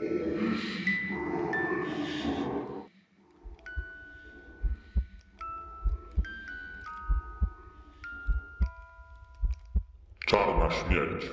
Czarna śmierć.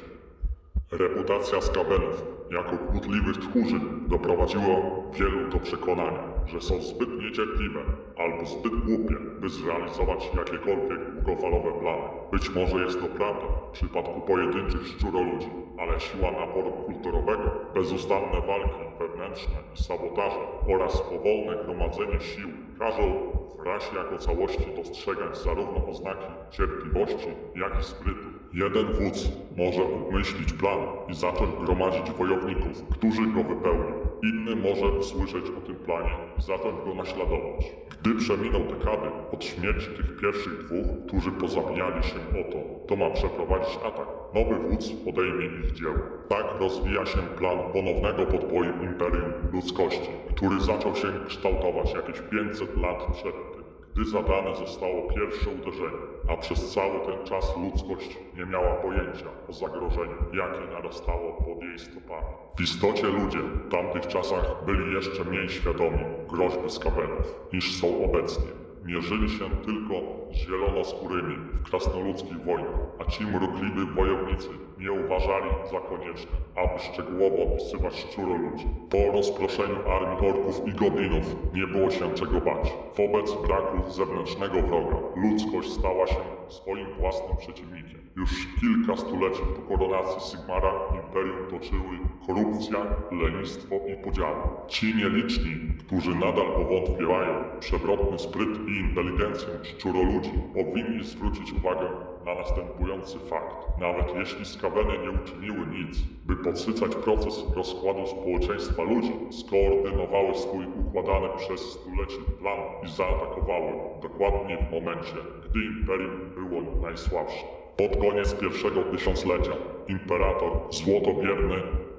Reputacja skabenów jako kłótliwych tchórzy doprowadziła wielu do przekonania, że są zbyt niecierpliwe albo zbyt głupie, by zrealizować jakiekolwiek długofalowe plany. Być może jest to prawda w przypadku pojedynczych szczuroludzi, ale siła naporu kulturowego, bezustanne walki wewnętrzne i sabotaże oraz powolne gromadzenie sił każą w rasie jako całości dostrzegać zarówno oznaki cierpliwości, jak i sprytu. Jeden wódz może obmyślić plan i zacząć gromadzić wojowników, którzy go wypełnią. Inny może usłyszeć o tym planie zacząć go naśladować. Gdy przeminą dekady od śmierci tych pierwszych dwóch, którzy pozabijali się o to, to ma przeprowadzić atak. Nowy wódz podejmie ich dzieło. Tak rozwija się plan ponownego podboju Imperium Ludzkości, który zaczął się kształtować jakieś 500 lat przed gdy zadane zostało pierwsze uderzenie, a przez cały ten czas ludzkość nie miała pojęcia o zagrożeniu, jakie narastało pod jej stopami. W istocie ludzie w tamtych czasach byli jeszcze mniej świadomi groźby skawenów niż są obecnie. Mierzyli się tylko z zielonoskórymi w krasnoludzkich wojnach, a ci mrukliwi wojownicy nie uważali za konieczne, aby szczegółowo opisywać szczuroludzi. Po rozproszeniu armii orków i goblinów nie było się czego bać. Wobec braku zewnętrznego wroga ludzkość stała się swoim własnym przeciwnikiem. Już kilka stuleci po koronacji Sigmara imperium toczyły korupcja, lenistwo i podziały. Ci nieliczni, którzy nadal powątpiewają przewrotny spryt i inteligencję szczuroludzi, powinni zwrócić uwagę na następujący fakt. Nawet jeśli skaweny nie uczyniły nic, by podsycać proces rozkładu społeczeństwa ludzi, skoordynowały swój układany przez stulecie plan i zaatakowały dokładnie w momencie, gdy imperium było najsłabsze. Pod koniec pierwszego tysiąclecia imperator złotobierny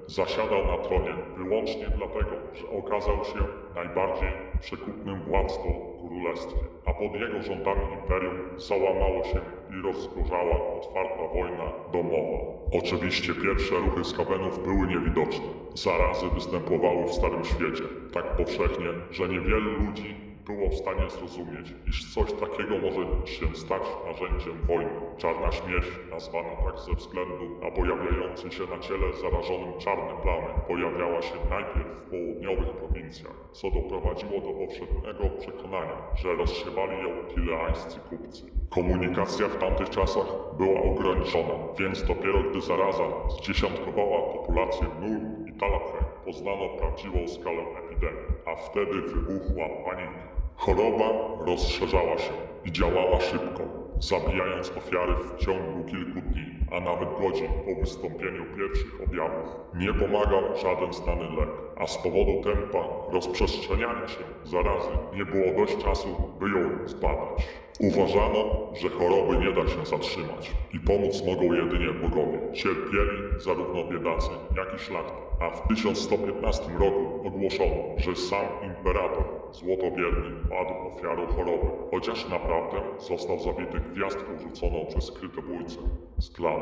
zasiadał na tronie wyłącznie dlatego, że okazał się najbardziej przekupnym władcą w królestwie, a pod jego rządami imperium załamało się i rozgorzała otwarta wojna domowa. Oczywiście pierwsze ruchy skawenów były niewidoczne. Zarazy występowały w Starym Świecie tak powszechnie, że niewielu ludzi było w stanie zrozumieć, iż coś takiego może się stać narzędziem wojny. Czarna śmierć, nazwana tak ze względu na pojawiający się na ciele zarażonym czarne plamy, pojawiała się najpierw w południowych prowincjach, co doprowadziło do powszechnego przekonania, że rozsiewali ją tileańscy kupcy. Komunikacja w tamtych czasach była ograniczona, więc dopiero gdy zaraza zdziesiątkowała populację Nur i Talapre, poznano prawdziwą skalę epidemii, a wtedy wybuchła panika. Choroba rozszerzała się i działała szybko, zabijając ofiary w ciągu kilku dni, a nawet godzin po wystąpieniu pierwszych objawów. Nie pomagał żaden znany lek, a z powodu tempa rozprzestrzeniania się zarazy nie było dość czasu, by ją zbadać. Uważano, że choroby nie da się zatrzymać i pomóc mogą jedynie bogowie. Cierpieli zarówno biedacy, jak i szlachta, a w 1115 roku ogłoszono, że sam imperator złotobierny padł ofiarą choroby, chociaż naprawdę został zabity gwiazdką rzuconą przez skrytobójcę z klan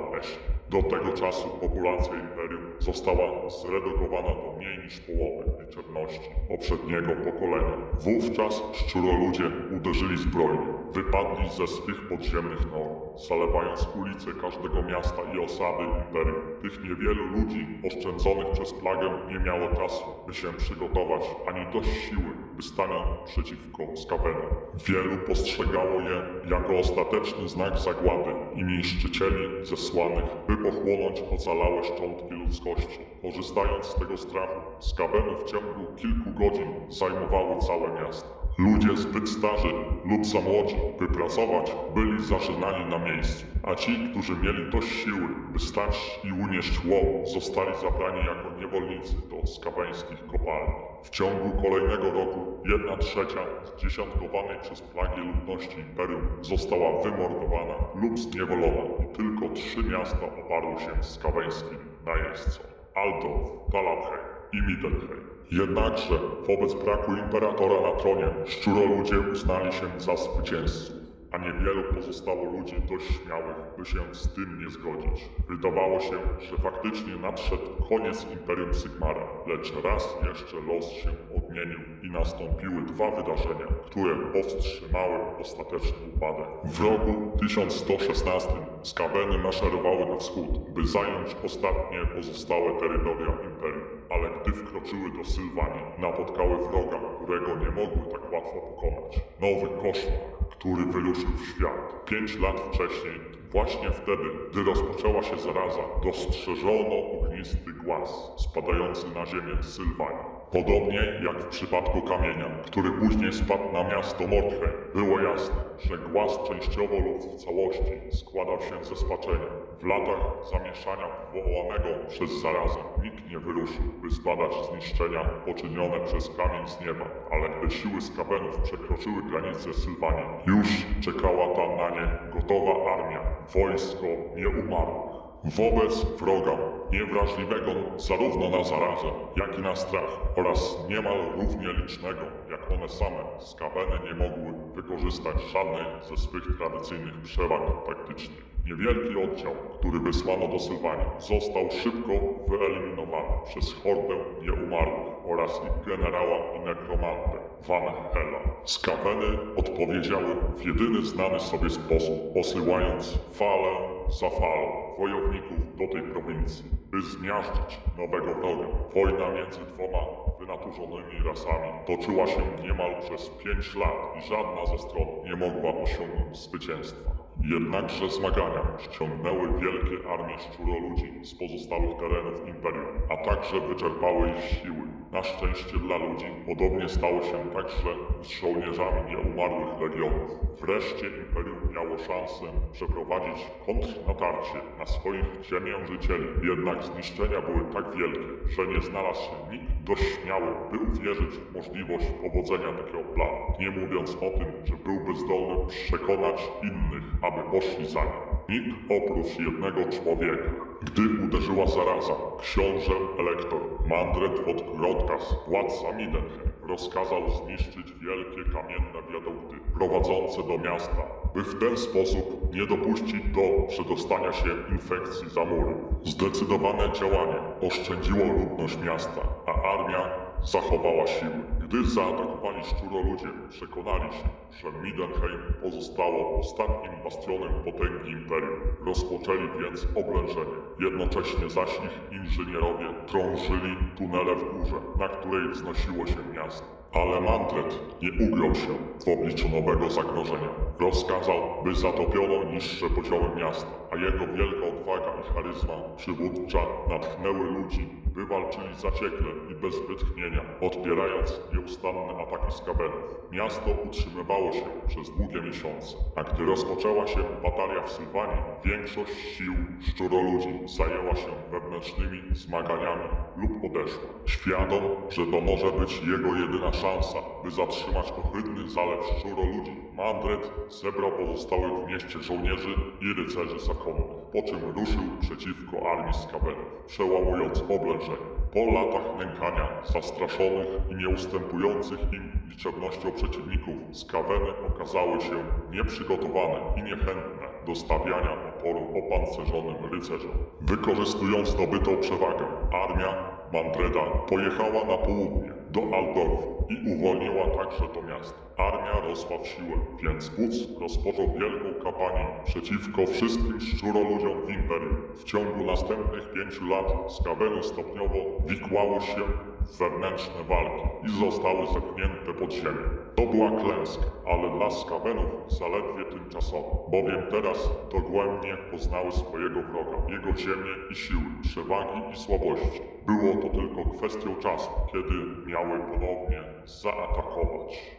Do tego czasu populacja imperium została zredukowana do mniej niż połowy liczebności poprzedniego pokolenia. Wówczas szczuroludzie uderzyli zbrojnie, wypadli ze swych podziemnych nor, zalewając ulice każdego miasta i osady imperium. Tych niewielu ludzi oszczędzonych przez plagę nie miało czasu, by się przygotować, ani dość siły, by stanąć przeciwko skawenom. Wielu postrzegało je jako ostateczny znak zagłady i niszczycieli zesłanych, by pochłonąć ocalałe szczątki ludzkości. Korzystając z tego strachu, skaweny w ciągu kilku godzin zajmowały całe miasto. Ludzie zbyt starzy lub za młodzi, by pracować, byli zażynani na miejscu, a ci, którzy mieli dość siły, by stać i unieść łom, zostali zabrani jako niewolnicy do skaweńskich kopalni. W ciągu kolejnego roku jedna trzecia zdziesiątkowanej przez plagi ludności imperium została wymordowana lub zniewolona i tylko trzy miasta oparły się skaweńskim najeźdźcom. Aldorf, Talabhej i Middelheim. Jednakże wobec braku imperatora na tronie szczuroludzie uznali się za zwycięzców. A niewielu pozostało ludzi dość śmiałych, by się z tym nie zgodzić. Wydawało się, że faktycznie nadszedł koniec Imperium Sigmara, lecz raz jeszcze los się odmienił i nastąpiły dwa wydarzenia, które powstrzymały ostateczny upadek. W roku 1116 skaweny maszerowały na wschód, by zająć ostatnie pozostałe terytoria Imperium, ale gdy wkroczyły do Sylwanii, napotkały wroga, którego nie mogły tak łatwo pokonać. Nowy koszmar, który wyruszył w świat. Pięć lat wcześniej, właśnie wtedy, gdy rozpoczęła się zaraza, dostrzeżono ognisty głaz spadający na ziemię z Sylwanii. Podobnie jak w przypadku kamienia, który później spadł na miasto Mordheim, było jasne, że głaz częściowo lub w całości składał się ze spaczenia. W latach zamieszania wywołanego przez zarazę nikt nie wyruszył, by zbadać zniszczenia poczynione przez kamień z nieba, ale gdy siły skabenów przekroczyły granice Sylwanii, już czekała tam na nie gotowa armia, wojsko nieumarłych. Wobec wroga, niewrażliwego zarówno na zarazę, jak i na strach oraz niemal równie licznego jak one same, skaweny nie mogły wykorzystać żadnej ze swych tradycyjnych przewag taktycznych. Niewielki oddział, który wysłano do Sylwanii, został szybko wyeliminowany przez hordę nieumarłych oraz ich generała i nekromantę Van Hela. Skaweny odpowiedziały w jedyny znany sobie sposób, posyłając falę za falą wojowników do tej prowincji, by zmiażdżyć nowego wroga. Wojna między dwoma wynaturzonymi rasami toczyła się niemal przez pięć lat i żadna ze stron nie mogła osiągnąć zwycięstwa. Jednakże zmagania ściągnęły wielkie armie szczuroludzi z pozostałych terenów Imperium, a także wyczerpały ich siły. Na szczęście dla ludzi podobnie stało się także z żołnierzami nieumarłych legionów. Wreszcie Imperium miało szansę przeprowadzić kontrnatarcie na swoich ziemiężycieli, jednak zniszczenia były tak wielkie, że nie znalazł się nikt dość śmiały, by uwierzyć w możliwość powodzenia takiego planu, nie mówiąc o tym, że byłby zdolny przekonać innych, aby poszli za nim. Nikt oprócz jednego człowieka. Gdy uderzyła zaraza, książę elektor Mandret od Grodkas, władca Midenheim, rozkazał zniszczyć wielkie kamienne wiadukty prowadzące do miasta, by w ten sposób nie dopuścić do przedostania się infekcji za mury. Zdecydowane działanie oszczędziło ludność miasta, a armia zachowała siły. Gdy zaatakowani szczuroludzie przekonali się, że Midenheim pozostało ostatnim bastionem potęgi Imperium, rozpoczęli więc oblężenie. Jednocześnie zaś ich inżynierowie drążyli tunele w górze, na której wznosiło się miasto. Ale Mantret nie ugrał się w obliczu nowego zagrożenia. Rozkazał, by zatopiono niższe poziomy miasta, a jego wielka odwaga i charyzma przywódcza natchnęły ludzi, by walczyli zaciekle i bez wytchnienia, odpierając nieustanne ataki skabenów. Miasto utrzymywało się przez długie miesiące, a gdy rozpoczęła się batalia w Sylwanii, większość sił szczuroludzi zajęła się wewnętrznymi zmaganiami lub odeszła. Świadom, że to może być jego jedyna szansa, by zatrzymać ohydny zalew szczuroludzi, Mandret zebrał pozostałych w mieście żołnierzy i rycerzy zakonnych, po czym ruszył przeciwko armii skabenów, przełamując oblężenie. Po latach nękania, zastraszonych i nieustępujących im liczebnością przeciwników, skaweny okazały się nieprzygotowane i niechętne do stawiania oporu opancerzonym rycerzom. Wykorzystując zdobytą przewagę, armia Mandreda pojechała na południe, do Aldorfu i uwolniła także to miasto. Armia rosła w siłę, więc wódz rozpoczął wielką kampanię przeciwko wszystkim szczuroludziom w. W ciągu następnych pięciu lat skaweny stopniowo wikłały się w wewnętrzne walki i zostały zepchnięte pod ziemię. To była klęska, ale dla skawenów zaledwie tymczasowa, bowiem teraz dogłębnie poznały swojego wroga, jego ziemię i siły, przewagi i słabości. Było to tylko kwestią czasu, kiedy miały ponownie zaatakować.